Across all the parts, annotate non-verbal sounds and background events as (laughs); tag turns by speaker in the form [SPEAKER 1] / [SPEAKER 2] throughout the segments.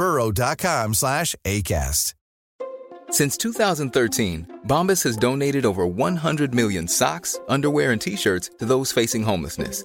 [SPEAKER 1] burrow.com slash ACAST.
[SPEAKER 2] Since 2013, Bombas has donated over 100 million socks, underwear, and T-shirts to those facing homelessness.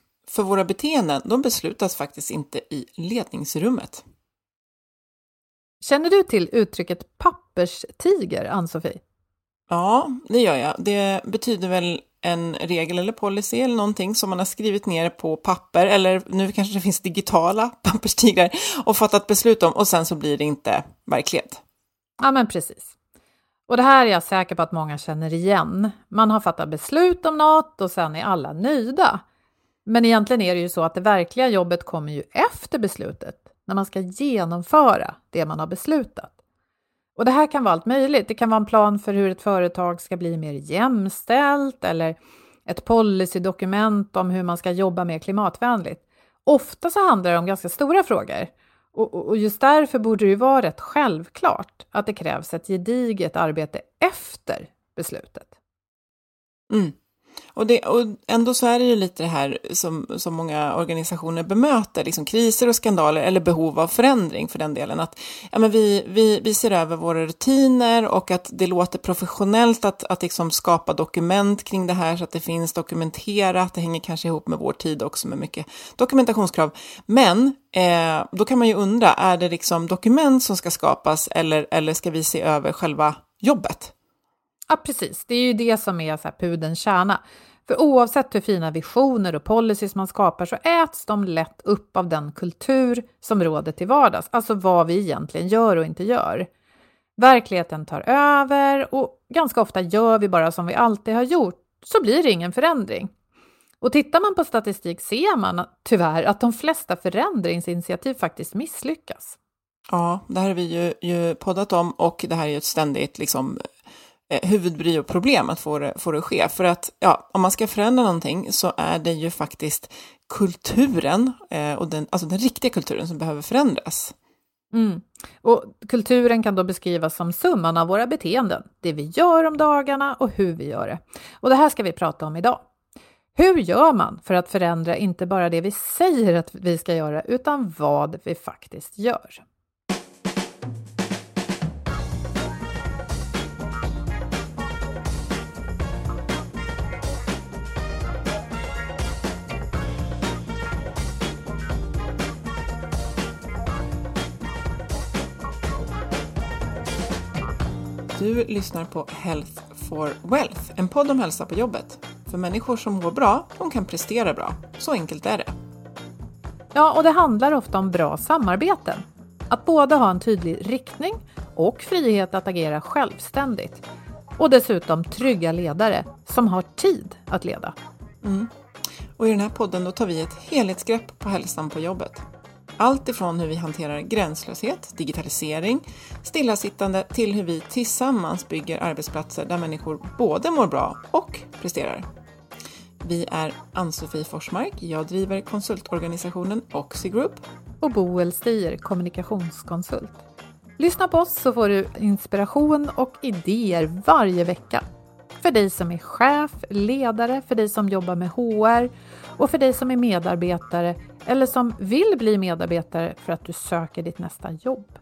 [SPEAKER 3] För våra beteenden, de beslutas faktiskt inte i ledningsrummet.
[SPEAKER 4] Känner du till uttrycket papperstiger, Ann-Sofie?
[SPEAKER 3] Ja, det gör jag. Det betyder väl en regel eller policy eller någonting som man har skrivit ner på papper eller nu kanske det finns digitala (laughs) papperstigrar och fattat beslut om och sen så blir det inte verklighet.
[SPEAKER 4] Ja, men precis. Och det här är jag säker på att många känner igen. Man har fattat beslut om något och sen är alla nöjda. Men egentligen är det ju så att det verkliga jobbet kommer ju efter beslutet, när man ska genomföra det man har beslutat. Och det här kan vara allt möjligt. Det kan vara en plan för hur ett företag ska bli mer jämställt eller ett policydokument om hur man ska jobba mer klimatvänligt. Ofta så handlar det om ganska stora frågor. Och, och just därför borde det ju vara rätt självklart att det krävs ett gediget arbete efter beslutet.
[SPEAKER 3] Mm. Och, det, och ändå så är det ju lite det här som, som många organisationer bemöter, liksom kriser och skandaler eller behov av förändring för den delen. Att ja, men vi, vi, vi ser över våra rutiner och att det låter professionellt att, att liksom skapa dokument kring det här så att det finns dokumenterat. Det hänger kanske ihop med vår tid också med mycket dokumentationskrav. Men eh, då kan man ju undra, är det liksom dokument som ska skapas eller, eller ska vi se över själva jobbet?
[SPEAKER 4] Ja, precis. Det är ju det som är så här pudens kärna. För oavsett hur fina visioner och policies man skapar så äts de lätt upp av den kultur som råder till vardags, alltså vad vi egentligen gör och inte gör. Verkligheten tar över och ganska ofta gör vi bara som vi alltid har gjort, så blir det ingen förändring. Och tittar man på statistik ser man tyvärr att de flesta förändringsinitiativ faktiskt misslyckas.
[SPEAKER 3] Ja, det här har vi ju, ju poddat om och det här är ju ett ständigt liksom, Eh, huvudbry och problem att få det, få det att ske. För att ja, om man ska förändra någonting så är det ju faktiskt kulturen, eh, och den, alltså den riktiga kulturen som behöver förändras.
[SPEAKER 4] Mm. Och kulturen kan då beskrivas som summan av våra beteenden, det vi gör om dagarna och hur vi gör det. Och det här ska vi prata om idag. Hur gör man för att förändra inte bara det vi säger att vi ska göra, utan vad vi faktiskt gör?
[SPEAKER 3] Du lyssnar på Health for Wealth, en podd om hälsa på jobbet. För människor som mår bra, de kan prestera bra. Så enkelt är det.
[SPEAKER 4] Ja, och det handlar ofta om bra samarbeten. Att både ha en tydlig riktning och frihet att agera självständigt. Och dessutom trygga ledare som har tid att leda.
[SPEAKER 3] Mm. Och i den här podden då tar vi ett helhetsgrepp på hälsan på jobbet. Allt ifrån hur vi hanterar gränslöshet, digitalisering, stillasittande till hur vi tillsammans bygger arbetsplatser där människor både mår bra och presterar. Vi är Ann-Sofie Forsmark, jag driver konsultorganisationen Oxy Group.
[SPEAKER 4] Och Boel Stier, kommunikationskonsult. Lyssna på oss så får du inspiration och idéer varje vecka. För dig som är chef, ledare, för dig som jobbar med HR och för dig som är medarbetare eller som vill bli medarbetare för att du söker ditt nästa jobb.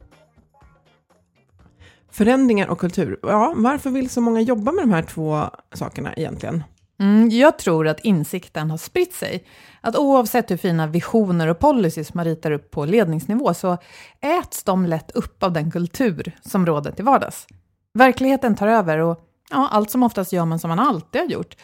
[SPEAKER 3] Förändringar och kultur. Ja, varför vill så många jobba med de här två sakerna egentligen?
[SPEAKER 4] Mm, jag tror att insikten har spritt sig. Att oavsett hur fina visioner och policies man ritar upp på ledningsnivå så äts de lätt upp av den kultur som råder till vardags. Verkligheten tar över och ja, allt som oftast gör man som man alltid har gjort.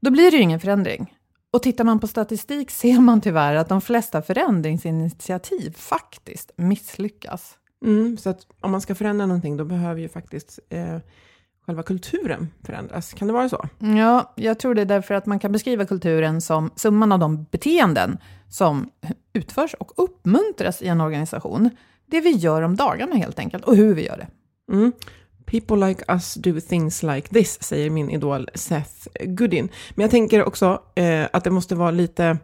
[SPEAKER 4] Då blir det ju ingen förändring. Och tittar man på statistik (laughs) ser man tyvärr att de flesta förändringsinitiativ faktiskt misslyckas.
[SPEAKER 3] Mm, så att om man ska förändra någonting då behöver ju faktiskt eh, själva kulturen förändras. Kan det vara så?
[SPEAKER 4] Ja, jag tror det är därför att man kan beskriva kulturen som summan av de beteenden som utförs och uppmuntras i en organisation. Det vi gör om dagarna helt enkelt, och hur vi gör det.
[SPEAKER 3] Mm. People like us do things like this, säger min idol Seth Godin. Men jag tänker också eh, att det måste vara lite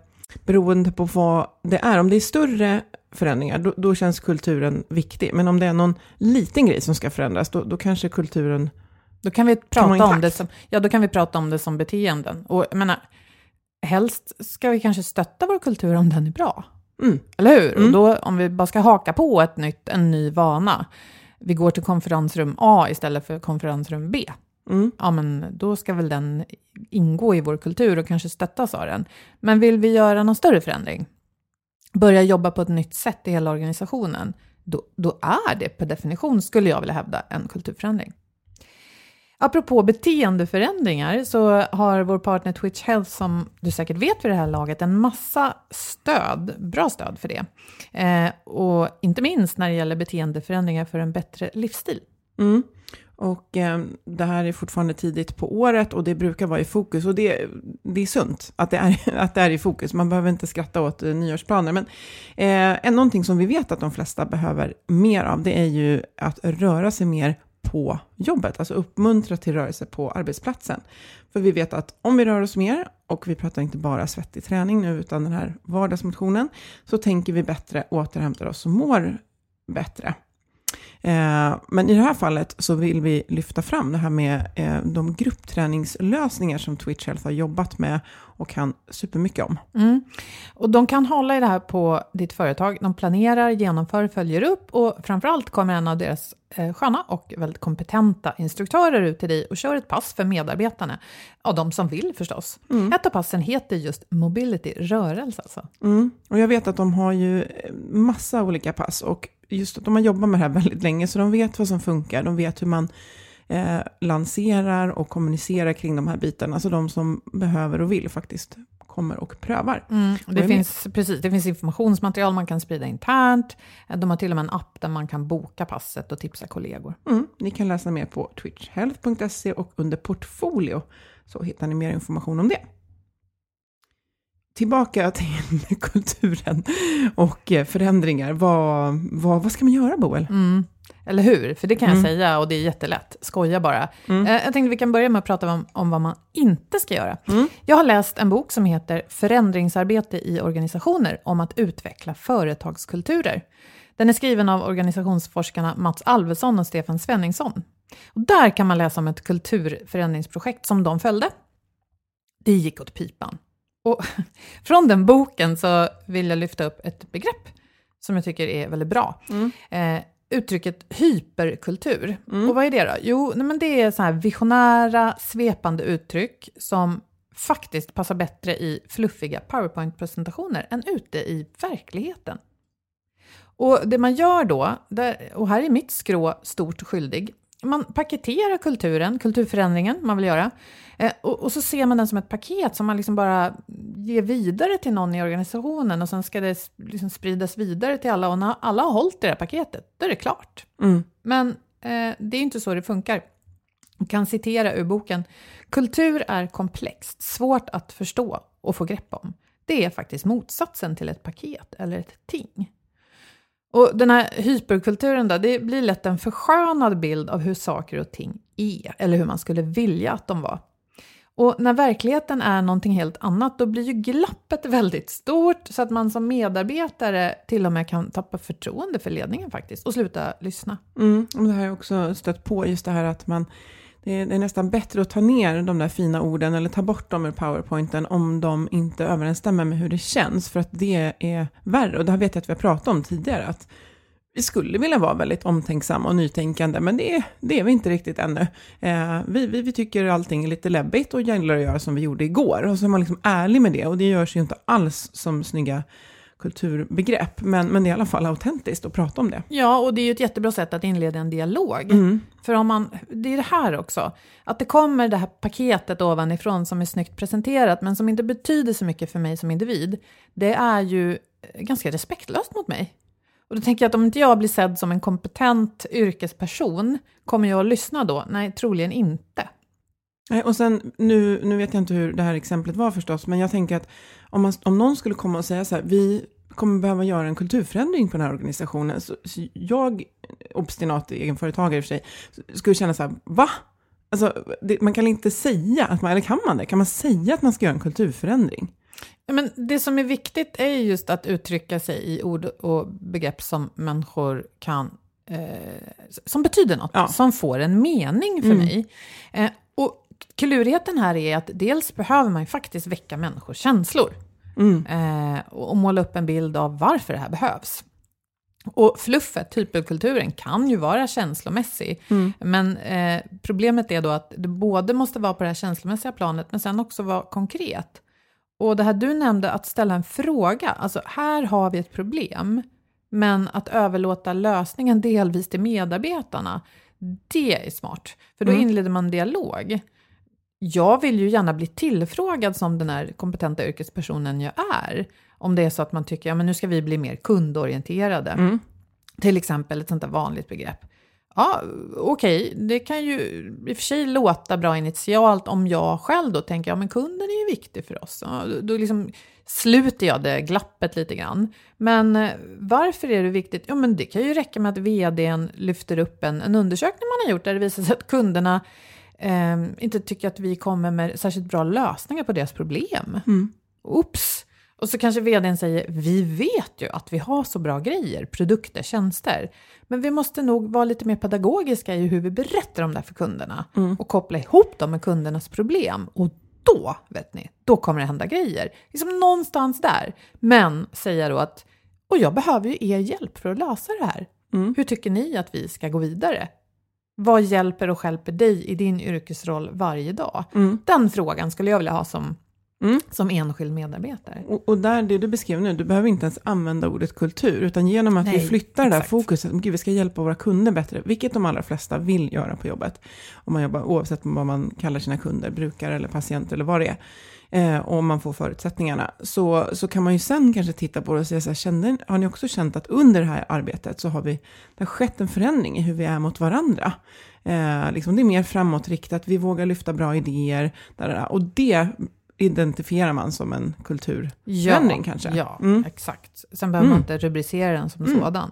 [SPEAKER 3] beroende på vad det är. Om det är större förändringar, då, då, känns kulturen viktig. Men om det är någon liten grej som ska förändras, då, då kanske kulturen
[SPEAKER 4] då kan vi prata om det som, ja, då kan vi prata om det som beteenden. Och jag menar, helst ska vi kanske stötta vår kultur om den är bra. Mm. Eller hur? Mm. Och då, om vi bara ska haka på ett nytt, en ny vana, vi går till konferensrum A istället för konferensrum B. Mm. Ja, men då ska väl den ingå i vår kultur och kanske stöttas av den. Men vill vi göra någon större förändring, börja jobba på ett nytt sätt i hela organisationen, då, då är det per definition, skulle jag vilja hävda, en kulturförändring. Apropå beteendeförändringar så har vår partner Twitch Health, som du säkert vet vid det här laget, en massa stöd, bra stöd för det. Eh, och inte minst när det gäller beteendeförändringar för en bättre livsstil.
[SPEAKER 3] Mm. Och eh, det här är fortfarande tidigt på året och det brukar vara i fokus. Och det, det är sunt att det är, (laughs) att det är i fokus. Man behöver inte skratta åt eh, nyårsplaner. Men eh, någonting som vi vet att de flesta behöver mer av, det är ju att röra sig mer på jobbet, alltså uppmuntra till rörelse på arbetsplatsen. För vi vet att om vi rör oss mer, och vi pratar inte bara svettig träning nu, utan den här vardagsmotionen, så tänker vi bättre, återhämtar oss och mår bättre. Eh, men i det här fallet så vill vi lyfta fram det här med eh, de gruppträningslösningar som Twitch Health har jobbat med och kan supermycket om.
[SPEAKER 4] Mm. Och de kan hålla i det här på ditt företag. De planerar, genomför, följer upp och framförallt kommer en av deras eh, sköna och väldigt kompetenta instruktörer ut till dig och kör ett pass för medarbetarna. Ja, de som vill förstås. Mm. Ett av passen heter just Mobility, rörelse alltså.
[SPEAKER 3] Mm. Och jag vet att de har ju massa olika pass och just att de har jobbat med det här väldigt länge, så de vet vad som funkar, de vet hur man eh, lanserar och kommunicerar kring de här bitarna. Alltså de som behöver och vill faktiskt kommer och prövar.
[SPEAKER 4] Mm, det, finns, precis, det finns informationsmaterial man kan sprida internt. De har till och med en app där man kan boka passet och tipsa kollegor.
[SPEAKER 3] Mm, ni kan läsa mer på twitchhealth.se och under portfolio så hittar ni mer information om det tillbaka till (laughs) kulturen och eh, förändringar. Vad, vad, vad ska man göra, Boel?
[SPEAKER 4] Mm. Eller hur? För det kan jag mm. säga och det är jättelätt. Skoja bara. Mm. Eh, jag tänkte vi kan börja med att prata om, om vad man inte ska göra. Mm. Jag har läst en bok som heter Förändringsarbete i organisationer om att utveckla företagskulturer. Den är skriven av organisationsforskarna Mats Alvesson och Stefan Svenningsson. Och där kan man läsa om ett kulturförändringsprojekt som de följde. Det gick åt pipan. Och (laughs) från den boken så vill jag lyfta upp ett begrepp som jag tycker är väldigt bra. Mm. Eh, uttrycket hyperkultur. Mm. Och vad är det då? Jo, nej men det är så här visionära, svepande uttryck som faktiskt passar bättre i fluffiga PowerPoint-presentationer än ute i verkligheten. Och det man gör då, där, och här är mitt skrå stort skyldig, man paketerar kulturen, kulturförändringen man vill göra, eh, och, och, så ser man den som ett paket som man liksom bara ger vidare till någon i organisationen och sen ska det liksom spridas vidare till alla och när alla har hållit det här paketet, då är det klart. Mm. Men eh, det är inte så det funkar. Jag kan citera ur boken. Kultur är komplext, svårt att förstå och få grepp om. Det är faktiskt motsatsen till ett paket eller ett ting. Och den här hyperkulturen då, det blir lätt en förskönad bild av hur saker och ting är, eller hur man skulle vilja att de var. Och när verkligheten är någonting helt annat, då blir ju glappet (laughs) väldigt stort så att man som medarbetare till och med kan tappa förtroende för ledningen faktiskt och sluta lyssna.
[SPEAKER 3] Mm, och det här har jag också stött på, just det här att man det är, nästan bättre att ta ner de där fina orden eller ta bort dem ur powerpointen om de inte överensstämmer med hur det känns, för att det är värre. Och det här vet jag att vi har pratat om tidigare, att vi skulle vilja vara väldigt omtänksamma och nytänkande, men det, det är vi inte riktigt ännu. Eh, vi, vi, vi, tycker allting är lite läbbigt och gillar att göra som vi gjorde igår. Och så är man liksom ärlig med det, och det görs ju inte alls som snygga kulturbegrepp, men, men det är i alla fall autentiskt att prata om det.
[SPEAKER 4] Ja, och det är ju ett jättebra sätt att inleda en dialog. Mm. För om man, det är det här också, att det kommer det här paketet ovanifrån som är snyggt presenterat, men som inte betyder så mycket för mig som individ, det är ju ganska respektlöst mot mig. Och då tänker jag att om inte jag blir sedd som en kompetent yrkesperson, kommer jag att lyssna då? Nej, troligen inte.
[SPEAKER 3] Nej, och sen, nu, nu vet jag inte hur det här exemplet var förstås, men jag tänker att om, man, om någon skulle komma och säga så här, vi kommer behöva göra en kulturförändring på den här organisationen, så, så jag, obstinat egenföretagare i och för sig, skulle känna så här, va? Alltså, det, man kan inte säga att man, eller kan man det? Kan man säga att man ska göra en kulturförändring?
[SPEAKER 4] Men det som är viktigt är just att uttrycka sig i ord och begrepp som människor kan eh, som betyder något, ja. som får en mening för mm. mig. Eh, klurigheten här är att dels behöver man ju faktiskt väcka människors känslor. Mm. Eh, och måla upp en bild av varför det här behövs. Och fluffet, hyperkulturen, kan ju vara känslomässig. Mm. Men eh, problemet är då att det både måste vara på det här känslomässiga planet, men sen också vara konkret. Och det här du nämnde, att ställa en fråga. Alltså, här har vi ett problem, men att överlåta lösningen delvis till medarbetarna, det är smart. För då mm. inleder man dialog. Jag vill ju gärna bli tillfrågad som den här kompetenta yrkespersonen jag är. Om det är så att man tycker, ja men nu ska vi bli mer kundorienterade. Mm. Till exempel ett sånt där vanligt begrepp. Ja, okej, okay. det kan ju i och för sig låta bra initialt om jag själv då tänker, ja men kunden är ju viktig för oss. Ja, då liksom sluter jag det glappet lite grann. Men eh, varför är det viktigt? Ja, men det kan ju räcka med att vdn lyfter upp en, en undersökning man har gjort där det visar sig att kunderna eh, inte tycker att vi kommer med särskilt bra lösningar på deras problem. Mm. Oops! Och så kanske vdn säger, vi vet ju att vi har så bra grejer, produkter, tjänster. Men vi måste nog vara lite mer pedagogiska i hur vi berättar om det för kunderna. Mm. Och koppla ihop dem med kundernas problem. Och då, vet ni, då kommer det hända grejer. Liksom någonstans där. Men säga då att, och jag behöver ju er hjälp för att lösa det här. Mm. Hur tycker ni att vi ska gå vidare? Vad hjälper och skälper dig i din yrkesroll varje dag? Mm. Den frågan skulle jag vilja ha som Mm. som enskild medarbetare.
[SPEAKER 3] Och, och, där, det du beskrev nu, du behöver inte ens använda ordet kultur, utan genom att Nej, vi flyttar det där fokuset, gud, vi ska hjälpa våra kunder bättre, vilket de allra flesta vill göra på jobbet, om man jobbar, oavsett vad man kallar sina kunder, brukare eller patienter eller vad det är, eh, och om man får förutsättningarna, så, så kan man ju sen kanske titta på det och säga så här, kände, har ni också känt att under det här arbetet så har vi, det har skett en förändring i hur vi är mot varandra. Eh, liksom det är mer framåtriktat, vi vågar lyfta bra idéer, där, och det identifierar man som en kulturförändring
[SPEAKER 4] ja,
[SPEAKER 3] kanske.
[SPEAKER 4] Ja, mm. exakt. Sen behöver mm. man inte rubricera den som mm. sådan.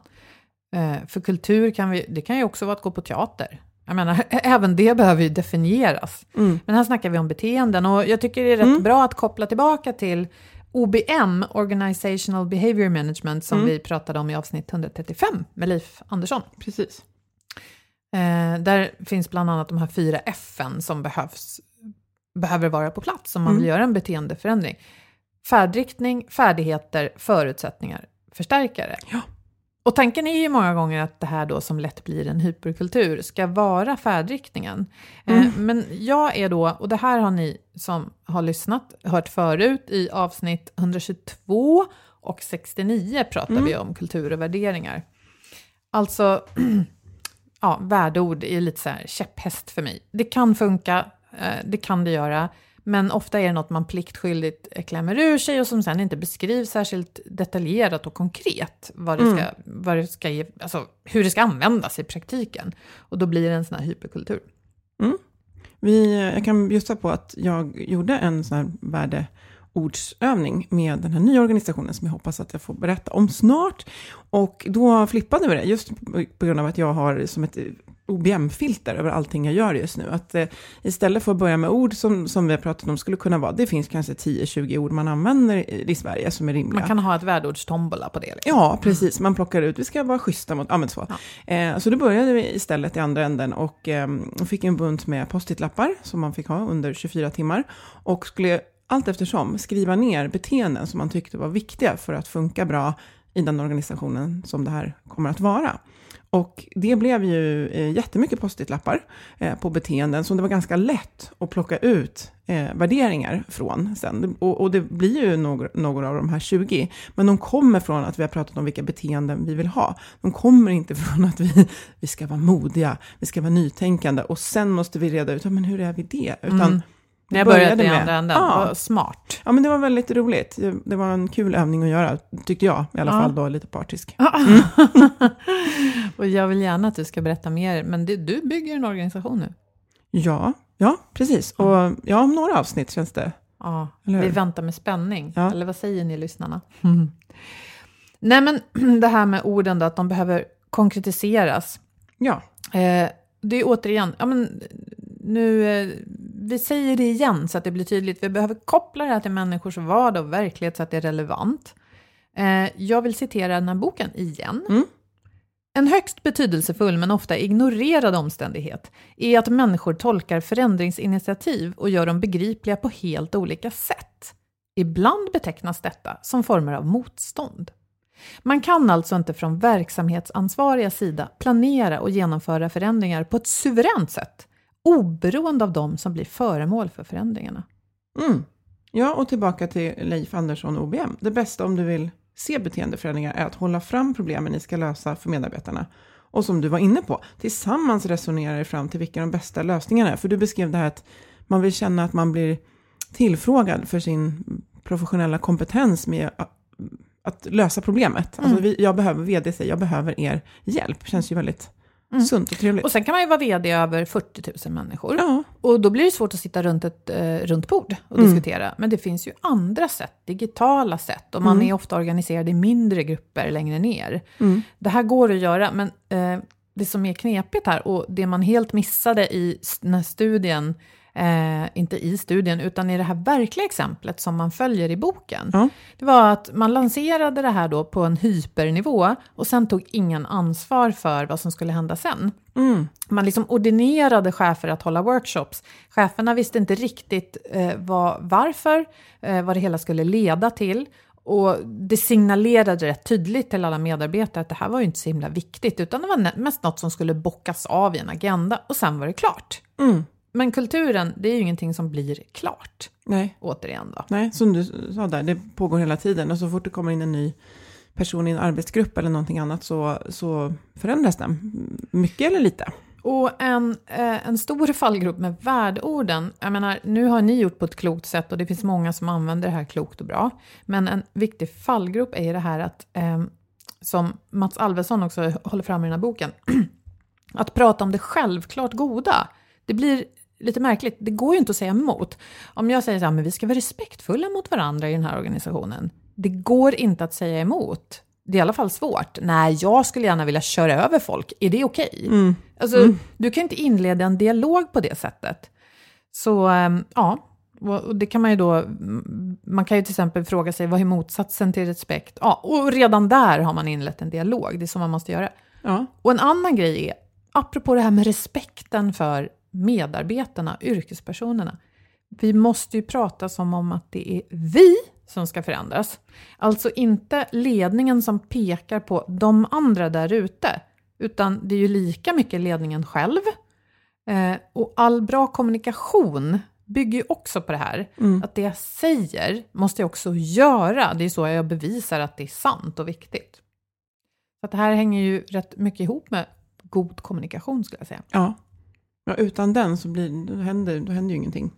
[SPEAKER 4] Eh, för kultur kan, vi, det kan ju också vara att gå på teater. Jag menar, (laughs) även det behöver ju definieras. Mm. Men här snackar vi om beteenden och jag tycker det är rätt mm. bra att koppla tillbaka till OBM, Organizational Behavior Management, som mm. vi pratade om i avsnitt 135 med Leif Andersson.
[SPEAKER 3] Precis.
[SPEAKER 4] Eh, där finns bland annat de här fyra F som behövs behöver vara på plats om man vill mm. göra en beteendeförändring. Färdriktning, färdigheter, förutsättningar, förstärkare.
[SPEAKER 3] Ja.
[SPEAKER 4] Och tanken är ju många gånger att det här då som lätt blir en hyperkultur ska vara färdriktningen. Eh, mm. men jag är då, och det här har ni som har lyssnat hört förut i avsnitt 122 och 69 pratar mm. vi om kultur och värderingar. Alltså, (clears throat) ja, värdeord är lite så här käpphäst för mig. Det kan funka, Eh, det kan det göra. Men ofta är det något man pliktskyldigt klämmer ur sig och som sen inte beskrivs särskilt detaljerat och konkret. Vad det ska, mm. vad det ska ge, alltså, hur det ska användas i praktiken. Och då blir det en sån här hyperkultur.
[SPEAKER 3] Mm. Vi, jag kan bjussa på att jag gjorde en sån här värdeordsövning med den här nya organisationen som jag hoppas att jag får berätta om snart. Och då flippade vi det, just på grund av att jag har som ett OBM-filter över allting jag gör just nu. Att eh, istället för att börja med ord som, som vi har pratat om skulle kunna vara, det finns kanske 10-20 ord man använder i, i Sverige som är rimliga.
[SPEAKER 4] Man kan ha ett värdeordstombola på det. Liksom.
[SPEAKER 3] Ja, precis. Man plockar ut, vi ska vara schyssta mot, ja men så.
[SPEAKER 4] Ja.
[SPEAKER 3] Eh, så då började vi istället i andra änden och eh, fick en bunt med post-it-lappar som man fick ha under 24 timmar. Och skulle allt eftersom skriva ner beteenden som man tyckte var viktiga för att funka bra i den organisationen som det här kommer att vara. Och det blev ju eh, jättemycket post-it-lappar eh, på beteenden som det var ganska lätt att plocka ut eh, värderingar från sen. Och, och det blir ju några, några av de här 20, men de kommer från att vi har pratat om vilka beteenden vi vill ha. De kommer inte (laughs) från att vi, vi ska vara modiga, vi ska vara nytänkande och sen måste vi reda ut, ja, men hur är vi det? Utan
[SPEAKER 4] Mm. När jag började i andra änden,
[SPEAKER 3] Ja.
[SPEAKER 4] smart.
[SPEAKER 3] Ja, men det var väldigt roligt. Det- var en kul övning att göra, tyckte jag i alla
[SPEAKER 4] Ja.
[SPEAKER 3] fall då, lite partisk. (laughs)
[SPEAKER 4] och jag vill gärna att du ska berätta mer, men det, du bygger en organisation nu.
[SPEAKER 3] Ja, ja, precis. Och ja, om några avsnitt känns det.
[SPEAKER 4] Ja, vi väntar med spänning.
[SPEAKER 3] Ja.
[SPEAKER 4] Eller vad säger ni lyssnarna? (laughs) Nej men (clears throat) det här med orden då, att de behöver konkretiseras.
[SPEAKER 3] Ja,
[SPEAKER 4] Eh, det är återigen, ja men nu, eh, vi säger det igen så att det blir tydligt. Vi behöver koppla det här till människors vardag och verklighet så att det är relevant. Eh, jag vill citera den här boken igen.
[SPEAKER 3] Mm.
[SPEAKER 4] En högst betydelsefull men ofta ignorerad omständighet är att människor tolkar förändringsinitiativ och gör dem begripliga på helt olika sätt. Ibland betecknas detta som former av motstånd. Man kan alltså inte från verksamhetsansvariga sida planera och genomföra förändringar på ett suveränt sätt, oberoende av de som blir föremål för förändringarna.
[SPEAKER 3] Mm. Ja, och tillbaka till Leif Andersson OBM. Det bästa om du vill se beteendeförändringar är att hålla fram problemen ni ska lösa för medarbetarna. Och som du var inne på, tillsammans resonera er fram till vilka de bästa lösningarna är. För du beskrev det här att man vill känna att man blir tillfrågad för sin professionella kompetens med att, lösa problemet. Alltså vi, jag behöver, vd jag behöver er hjälp. Känns ju väldigt sunt och trevligt.
[SPEAKER 4] Och sen kan man ju vara vd över 40 000 människor.
[SPEAKER 3] ja,
[SPEAKER 4] Och då blir det svårt att sitta runt ett eh, runt bord och
[SPEAKER 3] Mm.
[SPEAKER 4] diskutera. Men det finns ju andra sätt, digitala sätt. Och man
[SPEAKER 3] Mm.
[SPEAKER 4] är ofta organiserad i mindre grupper längre ner.
[SPEAKER 3] Mm.
[SPEAKER 4] Det här går att göra, men eh, det som är knepigt här och det man helt missade i den här studien, eh, inte i studien, utan i det här verkliga exemplet som man följer i boken.
[SPEAKER 3] Ja.
[SPEAKER 4] Det var att man lanserade det här då på en hypernivå och sen tog ingen ansvar för vad som skulle hända sen.
[SPEAKER 3] Mm.
[SPEAKER 4] Man liksom ordinerade chefer att hålla workshops. Cheferna visste inte riktigt eh, vad, varför, eh, vad det hela skulle leda till. Och det signalerade rätt tydligt till alla medarbetare att det här var ju inte så himla viktigt, utan det var mest något som skulle bockas av i en agenda och sen var det klart.
[SPEAKER 3] Mm.
[SPEAKER 4] Men kulturen, det är ju ingenting som blir klart,
[SPEAKER 3] Nej.
[SPEAKER 4] återigen då.
[SPEAKER 3] Nej, som du sa där, det pågår hela tiden. Och så fort det kommer in en ny person i en arbetsgrupp eller någonting annat så, så förändras den. Mycket eller lite.
[SPEAKER 4] Och en, eh, en stor (laughs) fallgrop med värdeorden, jag menar, nu har ni gjort på ett klokt sätt och det finns många som använder det här klokt och bra. Men en viktig fallgrop är det här att, eh, som Mats Alvesson också håller fram i den här boken, (clears throat) att prata om det självklart goda. Det blir lite märkligt, det går ju inte att säga emot. Om jag säger så här, men vi ska vara respektfulla mot varandra i den här organisationen. Det går inte att säga emot. Det är i alla fall svårt. Nej, jag skulle gärna vilja köra över folk. Är det okej? Alltså, Du kan inte inleda en dialog på det sättet. Så ehm, ja, och och det kan man ju då, mm, man kan ju till exempel fråga sig vad är motsatsen till respekt? Ja, och redan där har man inlett en dialog, det är så man måste göra.
[SPEAKER 3] Ja.
[SPEAKER 4] Och en annan grej är, apropå det här med respekten för medarbetarna, yrkespersonerna. Vi måste ju prata som om att det är vi som ska förändras. Alltså inte ledningen som pekar på de andra där ute, utan det är ju lika mycket ledningen själv. Eh, och all bra kommunikation bygger ju också på det här. Att det jag säger måste jag också göra. Det är så jag bevisar att det är sant och viktigt. Så det här hänger ju rätt mycket ihop med god kommunikation skulle jag säga.
[SPEAKER 3] Ja. Ja utan den så blir, då, händer, då händer ju ingenting.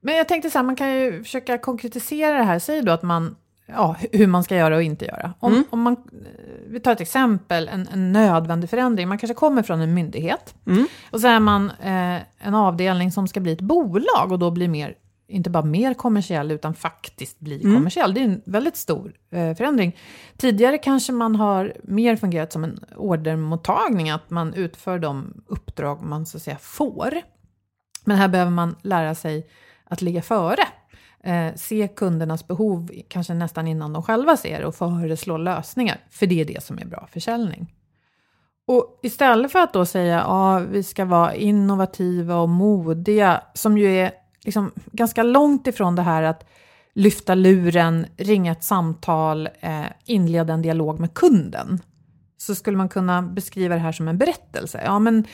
[SPEAKER 4] Men jag tänkte så här, man kan ju försöka konkretisera det här. Säg då att man, ja, hur man ska göra och inte göra. Om,
[SPEAKER 3] Mm.
[SPEAKER 4] om man, eh, vi tar ett exempel, en, en nödvändig förändring. Man kanske kommer från en myndighet
[SPEAKER 3] Mm.
[SPEAKER 4] och så är man eh, en avdelning som ska bli ett bolag och då blir mer inte bara mer kommersiell, utan faktiskt bli
[SPEAKER 3] Mm.
[SPEAKER 4] kommersiell. Det är en väldigt stor eh, förändring. Tidigare kanske man har mer fungerat som en ordermottagning, att man utför de uppdrag man så att säga får. Men här behöver man lära sig att ligga före. Eh, se kundernas behov kanske nästan innan de själva ser och föreslå lösningar. För det är det som är bra försäljning. Och istället för att då säga att ja, vi ska vara innovativa och modiga, som ju är liksom ganska långt ifrån det här att lyfta luren, ringa ett samtal, eh, inleda en dialog med kunden, så skulle man kunna beskriva det här som en berättelse. Ja, men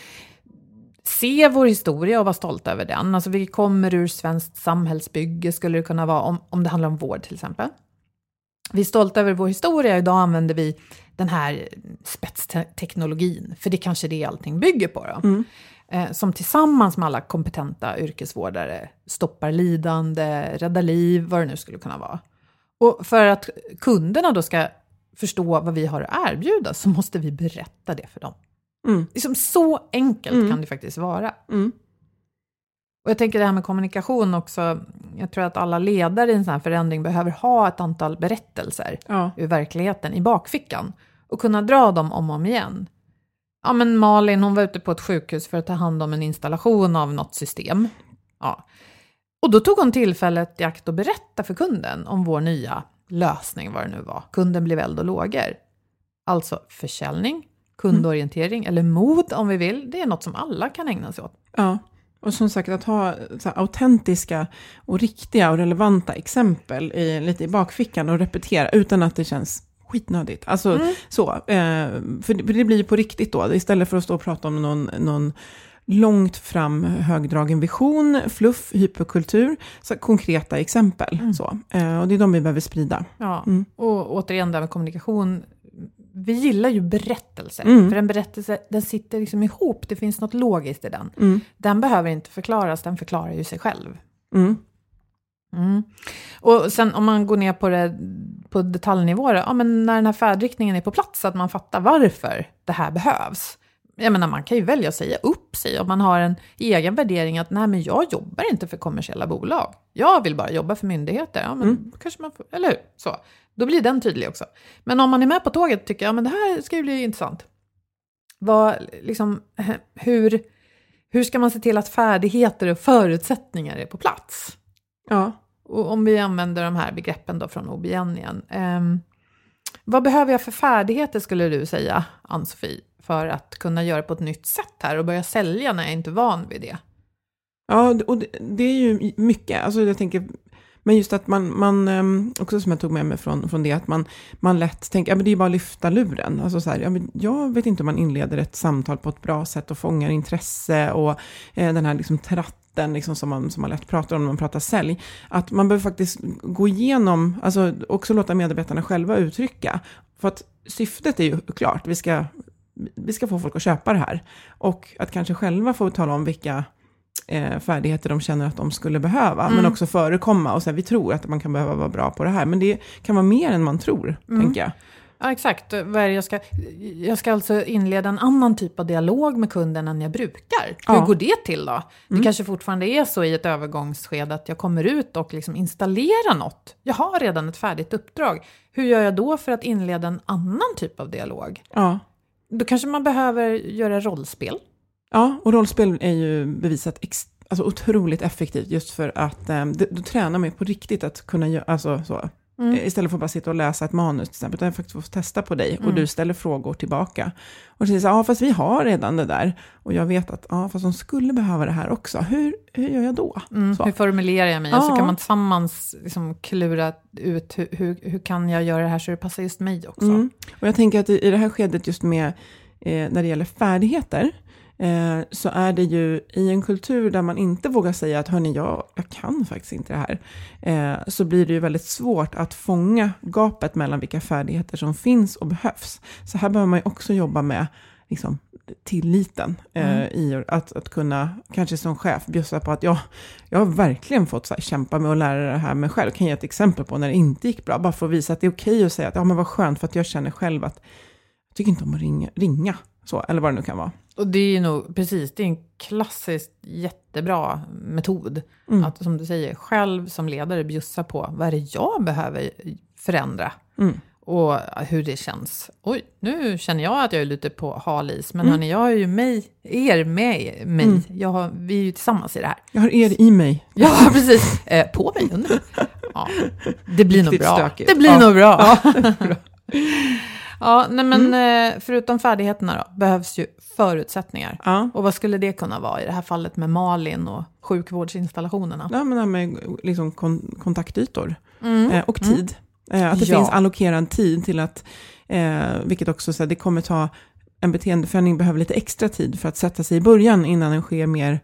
[SPEAKER 4] se vår historia och vara stolta över den. Alltså vi kommer ur svenskt samhällsbygge, skulle det kunna vara, om, om det handlar om vård till exempel. Vi är stolta över vår historia, idag använder vi den här spetsteknologin, för det kanske är det allting bygger på. Då. Mm. Eh, som tillsammans med alla kompetenta yrkesvårdare stoppar lidande, räddar liv, vad det nu skulle kunna vara. Och för att kunderna då ska förstå vad vi har att erbjuda så måste vi berätta det för dem.
[SPEAKER 3] Mm.
[SPEAKER 4] Liksom så enkelt kan det faktiskt vara.
[SPEAKER 3] Mm.
[SPEAKER 4] Och jag tänker det här med kommunikation också. Jag tror att alla ledare i en sån här förändring behöver ha ett antal berättelser
[SPEAKER 3] Ja.
[SPEAKER 4] ur verkligheten i bakfickan och kunna dra dem om och om igen. Ja, men Malin hon var ute på ett sjukhus för att ta hand om en installation av något system. Ja. Och då tog hon tillfället i akt att berätta för kunden om vår nya lösning, vad det nu var. Kunden blev eld och lågor. Alltså försäljning, kundorientering eller mod om vi vill. Det är något som alla kan ägna sig åt.
[SPEAKER 3] Ja, och som sagt att ha så här, autentiska och riktiga och relevanta exempel i, lite i bakfickan och repetera utan att det känns skitnödigt. Alltså så, eh, för, det, det blir ju på riktigt då, istället för att stå och prata om någon, någon långt fram högdragen vision, fluff, hyperkultur, så konkreta exempel. Så. Eh, och det är de vi behöver sprida.
[SPEAKER 4] Ja,
[SPEAKER 3] Mm.
[SPEAKER 4] och återigen där med kommunikation. Vi gillar ju berättelser,
[SPEAKER 3] Mm.
[SPEAKER 4] för en berättelse den sitter liksom ihop, det finns något logiskt i den.
[SPEAKER 3] Mm.
[SPEAKER 4] Den behöver inte förklaras, den förklarar ju sig själv.
[SPEAKER 3] Mm.
[SPEAKER 4] Mm. Och sen om man går ner på, det, på detaljnivå, ja, men när den här färdriktningen är på plats, att man fattar varför det här behövs. Jag menar, man kan ju välja att säga upp sig om man har en egen värdering att nej, men jag jobbar inte för kommersiella bolag. Jag vill bara jobba för myndigheter. Ja, men kanske man får, eller hur? Så. Då blir den tydlig också. Men om man är med på tåget tycker jag, ja, men det här ska ju bli intressant. Vad, liksom, (laughs) hur, hur ska man se till att färdigheter och förutsättningar är på plats?
[SPEAKER 3] Ja.
[SPEAKER 4] Och om vi använder de här begreppen då från OBN igen. Eh, vad behöver jag för färdigheter skulle du säga, Ann-Sofie, för att kunna göra på ett nytt sätt här och börja sälja när jag inte är van vid det?
[SPEAKER 3] Ja, och det, det är ju mycket. Alltså jag tänker, men just att man, man ehm, också som jag tog med mig från, från det, att man, man lätt tänker, ja men det är ju bara att lyfta luren. Alltså så här, ja, men jag vet inte om man inleder ett samtal på ett bra sätt och fångar intresse och eh, den här liksom tratten liksom som, man, som man lätt pratar om när man pratar sälj. Att man behöver faktiskt gå igenom, alltså också låta medarbetarna själva uttrycka. För att syftet är ju klart, vi ska, vi ska få folk att köpa det här. Och att kanske själva få tala om vilka eh, färdigheter de känner att de skulle behöva, men också förekomma och säga vi tror att man kan behöva vara bra på det här, men det kan vara mer än man tror, tänker jag.
[SPEAKER 4] Ja, exakt. Jag, ska, jag ska alltså inleda en annan typ av dialog med kunden än jag brukar. Hur
[SPEAKER 3] Ja.
[SPEAKER 4] går det till då? Det kanske fortfarande är så i ett övergångsskede att jag kommer ut och liksom installerar något. Jag har redan ett färdigt uppdrag. Hur gör jag då för att inleda en annan typ av dialog?
[SPEAKER 3] Ja.
[SPEAKER 4] Då kanske man behöver göra rollspel.
[SPEAKER 3] ja, och rollspel är ju bevisat ex- alltså otroligt effektivt just för att eh, då tränar man ju på riktigt att kunna göra, alltså så. Eh, Istället för att bara sitta och läsa ett manus till exempel, utan faktiskt få testa på dig och du ställer frågor tillbaka. Och så säger så, ja fast vi har redan det där. Och jag vet att, ja fast de skulle behöva det här också. Hur, hur gör jag då? Så.
[SPEAKER 4] Hur formulerar jag mig? Och så
[SPEAKER 3] Ja.
[SPEAKER 4] kan man tillsammans liksom klura ut hur, hur, hur kan jag göra det här så det passar just mig också.
[SPEAKER 3] Mm. Och jag tänker att i, i det här skedet just med, eh, när det gäller färdigheter, eh, så är det ju i en kultur där man inte vågar säga att hörni, jag, jag kan faktiskt inte det här, eh, så blir det ju väldigt svårt att fånga gapet mellan vilka färdigheter som finns och behövs. Så här behöver man ju också jobba med liksom, tilliten eh, i att, att kunna, kanske som chef, bjussa på att jag, jag har verkligen fått här, kämpa med att lära det här mig själv. Jag kan ge ett exempel på när det inte gick bra, bara för att visa att det är okej att säga att ja men vad skönt, för att jag känner själv att jag tycker inte om att ringa, ringa så, eller vad det nu kan vara.
[SPEAKER 4] Och det är ju nog precis, det är en klassisk jättebra metod.
[SPEAKER 3] Mm.
[SPEAKER 4] Att som du säger, själv som ledare bjussa på vad är det jag behöver förändra.
[SPEAKER 3] Mm.
[SPEAKER 4] Och hur det känns. Oj, nu känner jag att jag är lite på hal is. Men
[SPEAKER 3] Mm.
[SPEAKER 4] hörni, jag har ju mig, er med mig.
[SPEAKER 3] Mm.
[SPEAKER 4] Jag har, vi är ju tillsammans i det här.
[SPEAKER 3] Jag har er i mig. (laughs)
[SPEAKER 4] Ja, precis. Eh, på mig, under mig. Ja, det blir nog
[SPEAKER 3] Riktigt
[SPEAKER 4] bra.
[SPEAKER 3] stökigt.
[SPEAKER 4] Det blir
[SPEAKER 3] Ja.
[SPEAKER 4] nog bra. Ja, (laughs) nej men eh, förutom färdigheterna då, behövs ju förutsättningar.
[SPEAKER 3] Ja.
[SPEAKER 4] Och vad skulle det kunna vara i det här fallet med Malin och sjukvårdsinstallationerna?
[SPEAKER 3] Ja, men det här med liksom kon kontaktytor
[SPEAKER 4] Mm.
[SPEAKER 3] eh, och tid. Eh, att det
[SPEAKER 4] Ja.
[SPEAKER 3] finns allokerad tid till att, eh, vilket också så här, det kommer ta, en beteendeförändring behöver lite extra tid för att sätta sig i början innan den sker mer,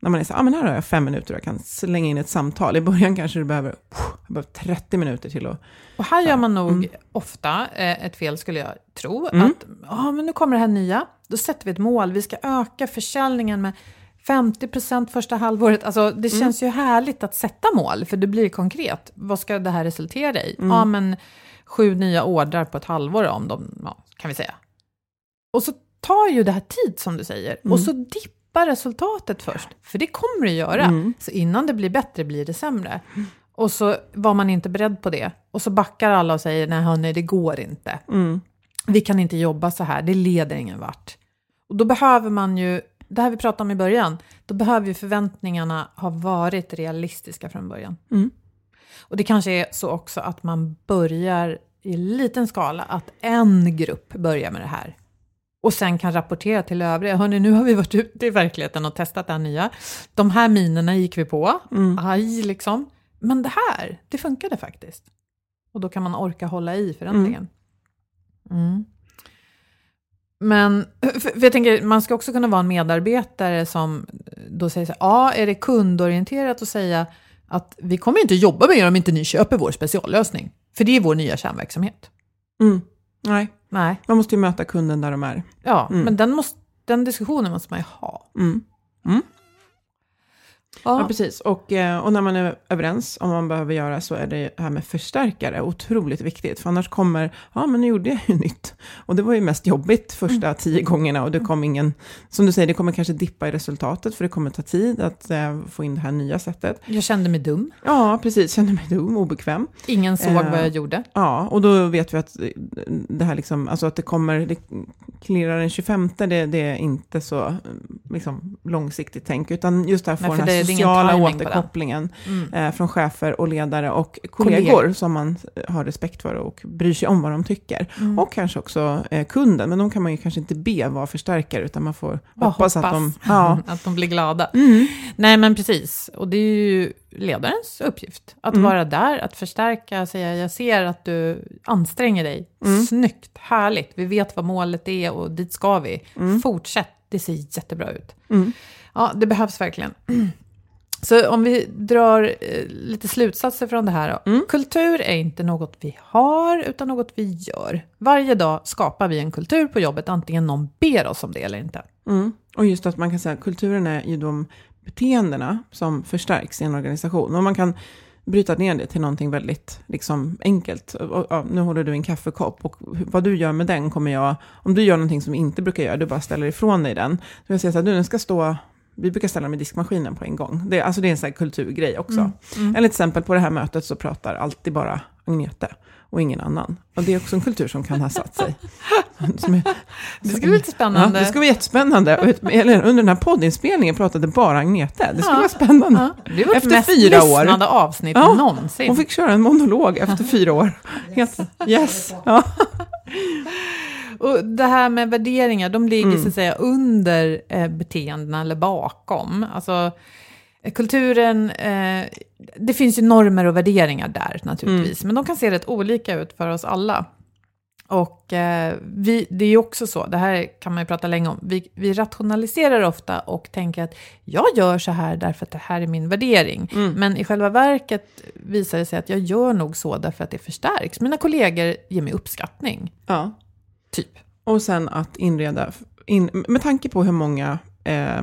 [SPEAKER 3] när man är så ah, men här har jag fem minuter och jag kan slänga in ett samtal. I början kanske du behöver, jag behöver 30 minuter till att,
[SPEAKER 4] Och här gör man nog
[SPEAKER 3] Mm.
[SPEAKER 4] ofta eh, ett fel, skulle jag tro.
[SPEAKER 3] Mm.
[SPEAKER 4] Att ah, men nu kommer det här nya, då sätter vi ett mål. Vi ska öka försäljningen med 50% första halvåret. Alltså,
[SPEAKER 3] Mm.
[SPEAKER 4] det känns ju härligt att sätta mål, för det blir konkret. Vad ska det här resultera i?
[SPEAKER 3] Mm.
[SPEAKER 4] Ja, men sju nya ordrar på ett halvår, om de, ja, kan vi säga. Och så tar ju det här tid, som du säger.
[SPEAKER 3] Mm.
[SPEAKER 4] Och så dippar resultatet först, för det kommer det göra.
[SPEAKER 3] Mm.
[SPEAKER 4] Så innan det blir bättre blir det sämre. Och så var man inte beredd på det. Och så backar alla och säger, nej hörni, det går inte.
[SPEAKER 3] mm,
[SPEAKER 4] Vi kan inte jobba så här, det leder ingen vart. Och då behöver man ju, det här vi pratade om i början, då behöver ju förväntningarna ha varit realistiska från början.
[SPEAKER 3] Mm.
[SPEAKER 4] Och det kanske är så också att man börjar i liten skala, att en grupp börjar med det här. Och sen kan rapportera till övriga. Hörni, nu har vi varit ute i verkligheten och testat det här nya. De här minerna gick vi på.
[SPEAKER 3] mm.
[SPEAKER 4] Aj, liksom. Men det här, det funkade faktiskt. Och då kan man orka hålla i förändringen. Mm. Men för, för jag tänker, man ska också kunna vara en medarbetare som då säger så här, ja, är det kundorienterat att säga att vi kommer inte jobba med er om inte ni köper vår speciallösning. För det är vår nya kärnverksamhet.
[SPEAKER 3] Mm. Nej,
[SPEAKER 4] Nej,
[SPEAKER 3] man måste ju möta kunden där de är.
[SPEAKER 4] ja,
[SPEAKER 3] Mm.
[SPEAKER 4] men den, måste, den diskussionen måste man ju ha.
[SPEAKER 3] Mm. Ja,
[SPEAKER 4] Ja,
[SPEAKER 3] precis. Och, eh, och när man är överens om vad man behöver göra så är det här med förstärkare otroligt viktigt. För annars kommer, ja men nu gjorde jag ju (laughs) nytt. Och det var ju mest jobbigt första
[SPEAKER 4] Mm.
[SPEAKER 3] tio gångerna och det kom ingen, som du säger, det kommer kanske dippa i resultatet för det kommer ta tid att eh, få in det här nya sättet.
[SPEAKER 4] jag kände mig dum.
[SPEAKER 3] Ja, precis, kände mig dum, obekväm.
[SPEAKER 4] Ingen såg
[SPEAKER 3] Eh,
[SPEAKER 4] vad jag gjorde.
[SPEAKER 3] Ja, och då vet vi att eh, det här liksom, alltså att det kommer, det klirrar den 25, det, det är inte så eh, liksom, långsiktigt tänk, utan just det här
[SPEAKER 4] Nej,
[SPEAKER 3] få
[SPEAKER 4] för
[SPEAKER 3] den här
[SPEAKER 4] ingen
[SPEAKER 3] sociala
[SPEAKER 4] den.
[SPEAKER 3] återkopplingen
[SPEAKER 4] Mm.
[SPEAKER 3] eh, från chefer och ledare och kollegor
[SPEAKER 4] Kollegor.
[SPEAKER 3] som man eh, har respekt för och bryr sig om vad de tycker.
[SPEAKER 4] Mm.
[SPEAKER 3] Och kanske också eh, kunden, men de kan man ju kanske inte be vara förstärkare, utan man får
[SPEAKER 4] Bara
[SPEAKER 3] hoppas, att de... Ja. (laughs)
[SPEAKER 4] att de blir glada.
[SPEAKER 3] Mm.
[SPEAKER 4] Nej, men precis. Och det är ju ledarens uppgift. Att
[SPEAKER 3] Mm.
[SPEAKER 4] vara där, att förstärka, säga jag ser att du anstränger dig.
[SPEAKER 3] Mm.
[SPEAKER 4] Snyggt, härligt. Vi vet vad målet är och dit ska vi.
[SPEAKER 3] Mm.
[SPEAKER 4] Fortsätt, det ser jättebra ut.
[SPEAKER 3] Mm.
[SPEAKER 4] Ja, det behövs verkligen. (clears throat) Så om vi drar eh, lite slutsatser från det här.
[SPEAKER 3] Mm.
[SPEAKER 4] Kultur är inte något vi har, utan något vi gör. Varje dag skapar vi en kultur på jobbet, antingen någon ber oss om det eller inte.
[SPEAKER 3] Mm. Och just att man kan säga att kulturen är ju de beteendena som förstärks i en organisation. Och man kan bryta ner det till någonting väldigt liksom, enkelt. Och, och, nu håller du en kaffekopp och vad du gör med den kommer jag, om du gör någonting som vi inte brukar göra, du bara ställer ifrån dig den. Så jag säger så här, du den ska stå, vi brukar ställa dem i diskmaskinen på en gång. Det, alltså det är en sån här kulturgrej också.
[SPEAKER 4] Mm. Mm.
[SPEAKER 3] Eller till exempel på det här mötet så pratar alltid bara Agnete och ingen annan. Och det är också en kultur som kan ha satt sig. (laughs) Är,
[SPEAKER 4] Det ska bli lite
[SPEAKER 3] Ja,
[SPEAKER 4] spännande.
[SPEAKER 3] det ska bli jättespännande. Eller under den här poddinspelningen pratade bara Agnete. Det skulle
[SPEAKER 4] Ja.
[SPEAKER 3] vara spännande.
[SPEAKER 4] Ja, det var
[SPEAKER 3] Efter
[SPEAKER 4] mest
[SPEAKER 3] fyra år.
[SPEAKER 4] avsnitt
[SPEAKER 3] Ja,
[SPEAKER 4] någonsin.
[SPEAKER 3] Hon fick köra en monolog efter (laughs) fyra år. Helt, yes. Ja.
[SPEAKER 4] Och det här med värderingar, de ligger
[SPEAKER 3] Mm.
[SPEAKER 4] så att säga under eh, beteendena eller bakom. Alltså, eh, kulturen, eh, det finns ju normer och värderingar där naturligtvis, men de kan se rätt olika ut för oss alla. Och eh, vi, det är ju också så, det här kan man ju prata länge om, vi, vi rationaliserar ofta och tänker att jag gör så här därför att det här är min värdering.
[SPEAKER 3] Mm.
[SPEAKER 4] Men i själva verket visar det sig att jag gör nog så därför att det förstärks. Mina kollegor ger mig uppskattning,
[SPEAKER 3] ja
[SPEAKER 4] typ.
[SPEAKER 3] Och sen att inreda, in, med tanke på hur många eh,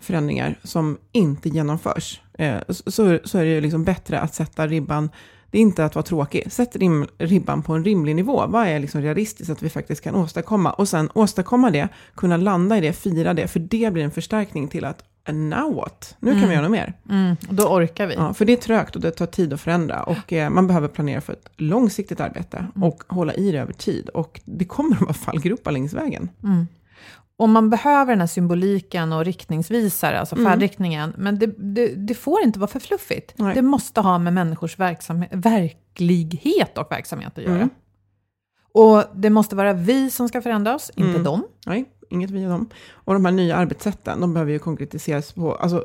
[SPEAKER 3] förändringar som inte genomförs, eh, så, så är det ju liksom bättre att sätta ribban det är inte att vara tråkig. Sätt rim, ribban på en rimlig nivå. Vad är liksom realistiskt att vi faktiskt kan åstadkomma? Och sen åstadkomma det, kunna landa i det, fira det, för det blir en förstärkning till att And now what? Nu kan
[SPEAKER 4] Mm.
[SPEAKER 3] vi göra något mer.
[SPEAKER 4] Mm, då orkar vi.
[SPEAKER 3] Ja, för det är trögt och det tar tid att förändra. Och eh, man behöver planera för ett långsiktigt arbete
[SPEAKER 4] Mm.
[SPEAKER 3] och hålla i det över tid. Och det kommer att vara fallgropar längs vägen.
[SPEAKER 4] Mm. Och man behöver den här symboliken och riktningsvisare, alltså
[SPEAKER 3] Mm.
[SPEAKER 4] färdriktningen. Men det, det, det får inte vara för fluffigt.
[SPEAKER 3] Nej.
[SPEAKER 4] Det måste ha med människors verksamhet, verklighet och verksamhet att göra.
[SPEAKER 3] Mm.
[SPEAKER 4] Och det måste vara vi som ska förändra oss, inte
[SPEAKER 3] Mm.
[SPEAKER 4] dem.
[SPEAKER 3] Nej, inget via dem. Och de här nya arbetssätten, de behöver ju konkretiseras på alltså,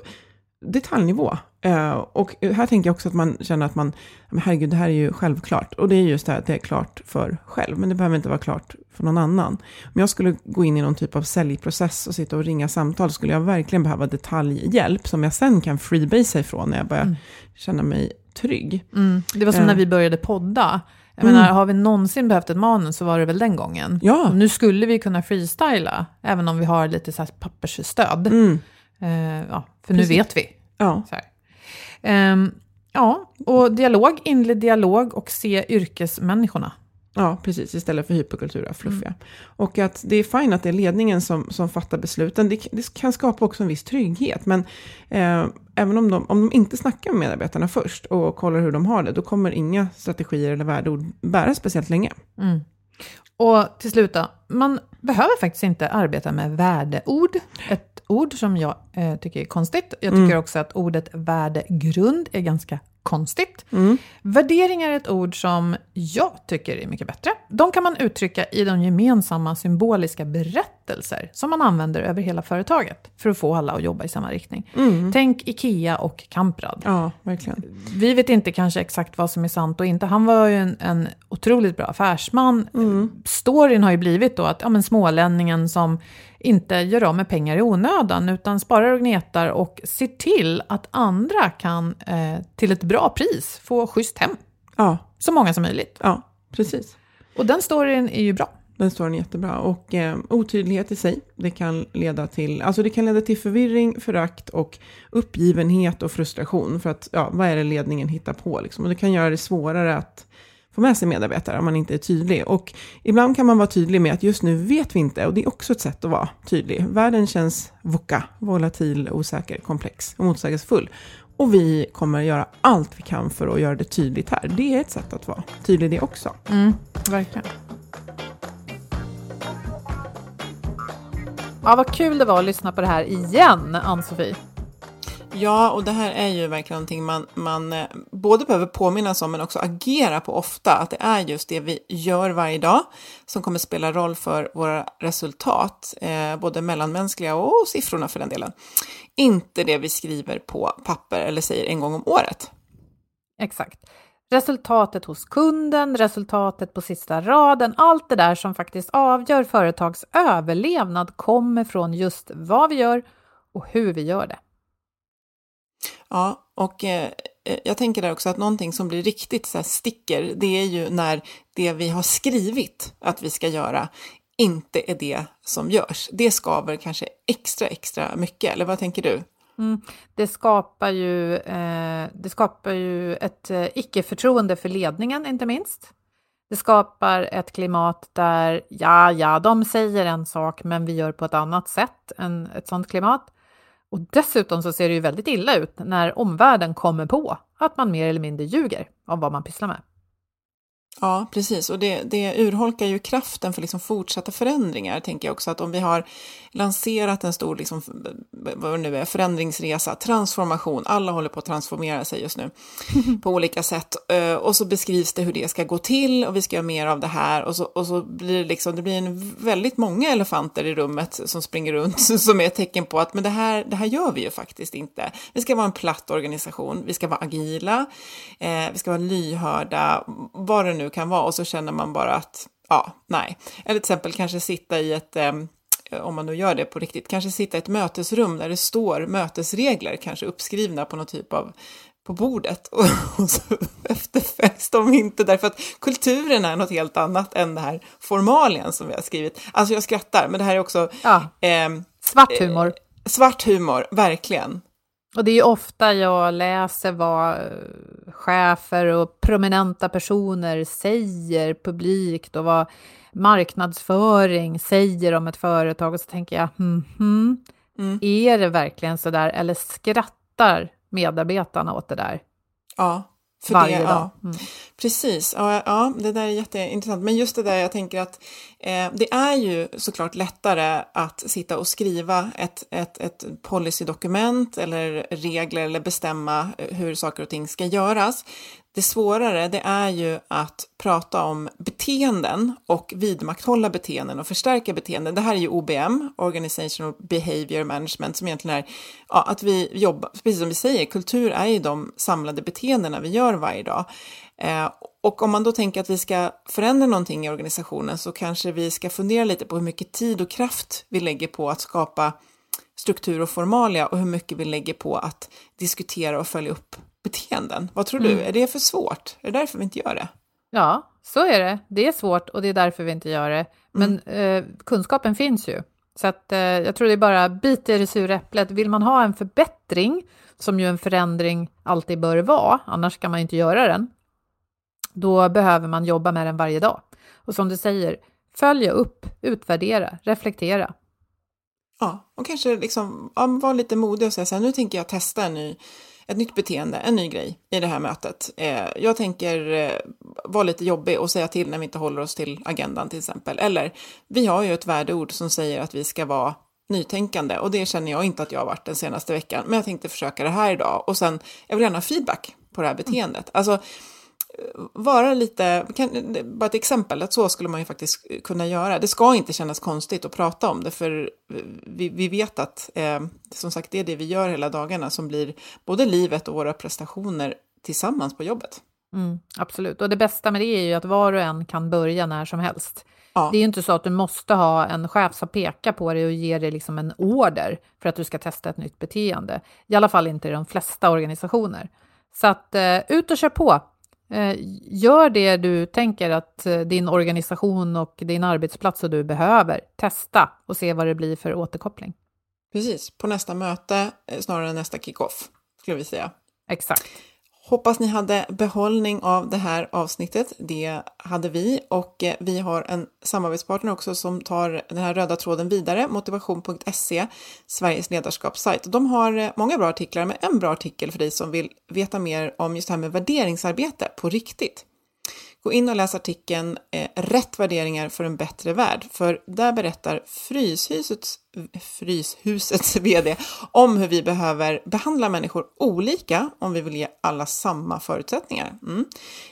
[SPEAKER 3] detaljnivå. Eh, och här tänker jag också att man känner att man, men herregud, det här är ju självklart. Och det är just det här att det är klart för själv, men det behöver inte vara klart för någon annan. Om jag skulle gå in i någon typ av säljprocess och sitta och ringa samtal, skulle jag verkligen behöva detaljhjälp som jag sen kan freebasea ifrån när jag börjar känna mig trygg.
[SPEAKER 4] Mm. Det var som
[SPEAKER 3] Eh.
[SPEAKER 4] när vi började podda. Jag
[SPEAKER 3] Mm.
[SPEAKER 4] menar, har vi någonsin behövt ett manus så var det väl den gången.
[SPEAKER 3] Ja.
[SPEAKER 4] Nu skulle vi kunna freestyla, även om vi har lite så här pappersstöd.
[SPEAKER 3] Mm.
[SPEAKER 4] Eh, ja, för nu
[SPEAKER 3] Precis.
[SPEAKER 4] vet vi.
[SPEAKER 3] Ja.
[SPEAKER 4] Ehm, ja, och dialog, inled dialog och se yrkesmänniskorna.
[SPEAKER 3] Ja, precis. Istället för hyperkultura, fluffiga.
[SPEAKER 4] Mm.
[SPEAKER 3] Och att det är fint att det är ledningen som, som fattar besluten. Det, det kan skapa också en viss trygghet. Men eh, även om de, om de inte snackar med medarbetarna först och kollar hur de har det, då kommer inga strategier eller värdeord bära speciellt länge.
[SPEAKER 4] Mm. Och till slut då, man behöver faktiskt inte arbeta med värdeord. Ett ord som jag eh, tycker är konstigt. Jag tycker också att ordet värdegrund är ganska konstigt. Värderingar är ett ord som jag tycker är mycket bättre. De kan man uttrycka i de gemensamma symboliska berättelser som man använder över hela företaget för att få alla att jobba i samma riktning. Tänk IKEA och Kamprad.
[SPEAKER 3] Ja, verkligen.
[SPEAKER 4] Vi vet inte kanske exakt vad som är sant och inte. Han var ju en, en otroligt bra affärsman. Storyn har ju blivit då att ja, men smålänningen som inte gör av med pengar i onödan utan sparar och gnetar och ser till att andra kan eh, till ett bra pris få schysst hem.
[SPEAKER 3] Ja,
[SPEAKER 4] Så många som möjligt.
[SPEAKER 3] ja, precis.
[SPEAKER 4] Och den storyn är ju bra.
[SPEAKER 3] Den står den jättebra. Och eh, otydlighet i sig, det kan, leda till, alltså det kan leda till förvirring, förakt och uppgivenhet och frustration. För att, ja, vad är det ledningen hittar på? Liksom? Och det kan göra det svårare att få med sig medarbetare om man inte är tydlig. Och ibland kan man vara tydlig med att just nu vet vi inte, och det är också ett sätt att vara tydlig. Världen känns voka, volatil, osäker, komplex och motsägelsefull. Och vi kommer göra allt vi kan för att göra det tydligt här. Det är ett sätt att vara tydlig det också.
[SPEAKER 4] Mm, verkligen. Ja, vad kul det var att lyssna på det här igen, Ann-Sofie.
[SPEAKER 3] Ja, och det här är ju verkligen någonting man, man eh, både behöver påminnas om men också agera på ofta. Att det är just det vi gör varje dag som kommer spela roll för våra resultat, eh, både mellanmänskliga och siffrorna för den delen. Inte det vi skriver på papper eller säger en gång om året.
[SPEAKER 4] Exakt. Resultatet hos kunden, resultatet på sista raden, allt det där som faktiskt avgör företags överlevnad kommer från just vad vi gör och hur vi gör det.
[SPEAKER 3] Ja, och eh, eh, jag tänker där också att någonting som blir riktigt så här sticker, det är ju när det vi har skrivit att vi ska göra inte är det som görs. Det skaver kanske extra, extra mycket, eller vad tänker du?
[SPEAKER 4] Mm. Det, skapar ju, eh, det skapar ju ett eh, icke-förtroende för ledningen, inte minst. Det skapar ett klimat där, ja, ja, de säger en sak, men vi gör på ett annat sätt än ett sånt klimat. Och dessutom så ser det ju väldigt illa ut när omvärlden kommer på att man mer eller mindre ljuger om vad man pysslar med.
[SPEAKER 3] Ja, precis. Och det, det urholkar ju kraften för liksom fortsatta förändringar, tänker jag också. Att om vi har lanserat en stor liksom, vad det nu är, förändringsresa, transformation, alla håller på att transformera sig just nu (laughs) på olika sätt. Eh, Och så beskrivs det hur det ska gå till och vi ska göra mer av det här. Och så, och så blir det, liksom, det blir en väldigt många elefanter i rummet som springer runt (laughs) som är ett tecken på att men det, här, det här gör vi ju faktiskt inte. Vi ska vara en platt organisation, vi ska vara agila, eh, vi ska vara lyhörda, vad det nu kan vara. Och så känner man bara att, ja, nej. Eller till exempel kanske sitta i ett eh, om man nu gör det på riktigt, kanske sitta i ett mötesrum där det står mötesregler, kanske uppskrivna på någon typ av på bordet och, (laughs) och så efterföljs de inte därför att kulturen är något helt annat än det här formalien som vi har skrivit. Alltså jag skrattar, men det här är också
[SPEAKER 4] Ja.
[SPEAKER 3] ehm,
[SPEAKER 4] Svart humor.
[SPEAKER 3] svart humor, verkligen.
[SPEAKER 4] Och det är ofta jag läser vad eh, chefer och prominenta personer säger publikt och vad marknadsföring säger om ett företag och så tänker jag, hmm, hmm, mm. är det verkligen så där eller skrattar medarbetarna åt det där?
[SPEAKER 3] Ja, för varje det, dag. Ja. Mm. Precis, ja, ja, det där är jätteintressant. Men just det där jag tänker att eh, det är ju såklart lättare att sitta och skriva ett, ett, ett policydokument eller regler eller bestämma hur saker och ting ska göras. Det svårare det är ju att prata om beteenden och vidmakthålla beteenden och förstärka beteenden. Det här är ju OBM, Organizational Behavior Management, som egentligen är ja, att vi jobbar, precis som vi säger, kultur är ju de samlade beteendena vi gör varje dag. Eh, och om man då tänker att vi ska förändra någonting i organisationen så kanske vi ska fundera lite på hur mycket tid och kraft vi lägger på att skapa struktur och formalia och hur mycket vi lägger på att diskutera och följa upp beteenden. Vad tror du? Mm. Är det för svårt? Är det därför vi inte gör det?
[SPEAKER 4] Ja, så är det. Det är svårt och det är därför vi inte gör det. Men mm. eh, kunskapen finns ju. Så att, eh, jag tror det är bara bit i det sura äpplet. Vill man ha en förbättring, som ju en förändring alltid bör vara, annars kan man ju inte göra den, då behöver man jobba med den varje dag. Och som du säger, följa upp, utvärdera, reflektera.
[SPEAKER 3] Ja, och kanske liksom, ja, vara lite modig och säga så här, nu tänker jag testa en ny ett nytt beteende, en ny grej i det här mötet. Eh, jag tänker eh, vara lite jobbig och säga till när vi inte håller oss till agendan till exempel. Eller, vi har ju ett värdeord som säger att vi ska vara nytänkande och det känner jag inte att jag har varit den senaste veckan. Men jag tänkte försöka det här idag och sen, jag vill gärna ha feedback på det här beteendet. Alltså, vara lite, kan, bara ett exempel, att så skulle man ju faktiskt kunna göra. Det ska inte kännas konstigt att prata om det, för vi, vi vet att eh, som sagt det är det vi gör hela dagarna som blir både livet och våra prestationer tillsammans på jobbet.
[SPEAKER 4] Mm, absolut, och det bästa med det är ju att var och en kan börja när som helst. Ja. Det är ju inte så att du måste ha en chef som pekar på dig och ger dig liksom en order för att du ska testa ett nytt beteende. I alla fall inte i de flesta organisationer. Så att eh, ut och kör på! Eh, gör det du tänker att eh, din organisation och din arbetsplats och du behöver. Testa och se vad det blir för återkoppling.
[SPEAKER 3] Precis, på nästa möte eh, snarare än nästa kickoff, skulle vi säga.
[SPEAKER 4] Exakt.
[SPEAKER 3] Hoppas ni hade behållning av det här avsnittet. Det hade vi och eh, vi har en samarbetspartner också som tar den här röda tråden vidare, motivation.se, Sveriges ledarskapssajt. De har eh, många bra artiklar, men en bra artikel för dig som vill veta mer om just det här med värderingsarbete på riktigt. Gå in och läs artikeln eh, Rätt värderingar för en bättre värld, för där berättar Fryshusets, Fryshusets (laughs) VD om hur vi behöver behandla människor olika om vi vill ge alla samma förutsättningar. Mm.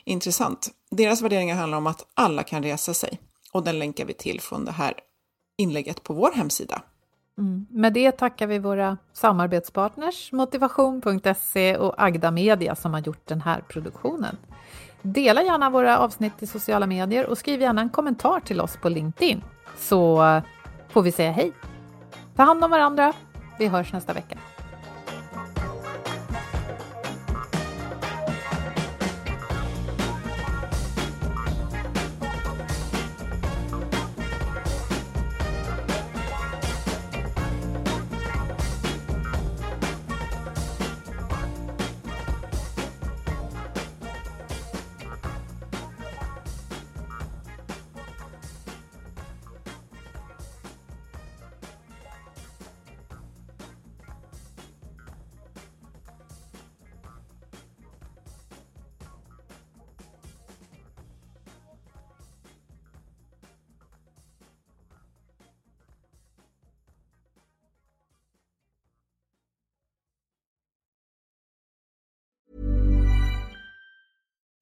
[SPEAKER 3] Intressant. Deras värderingar handlar om att alla kan resa sig och den länkar vi till från det här inlägget på vår hemsida.
[SPEAKER 4] Mm. Med det tackar vi våra samarbetspartners Motivation.se och Agda Media som har gjort den här produktionen. Dela gärna våra avsnitt i sociala medier och skriv gärna en kommentar till oss på LinkedIn så får vi säga hej. Ta hand om varandra. Vi hörs nästa vecka.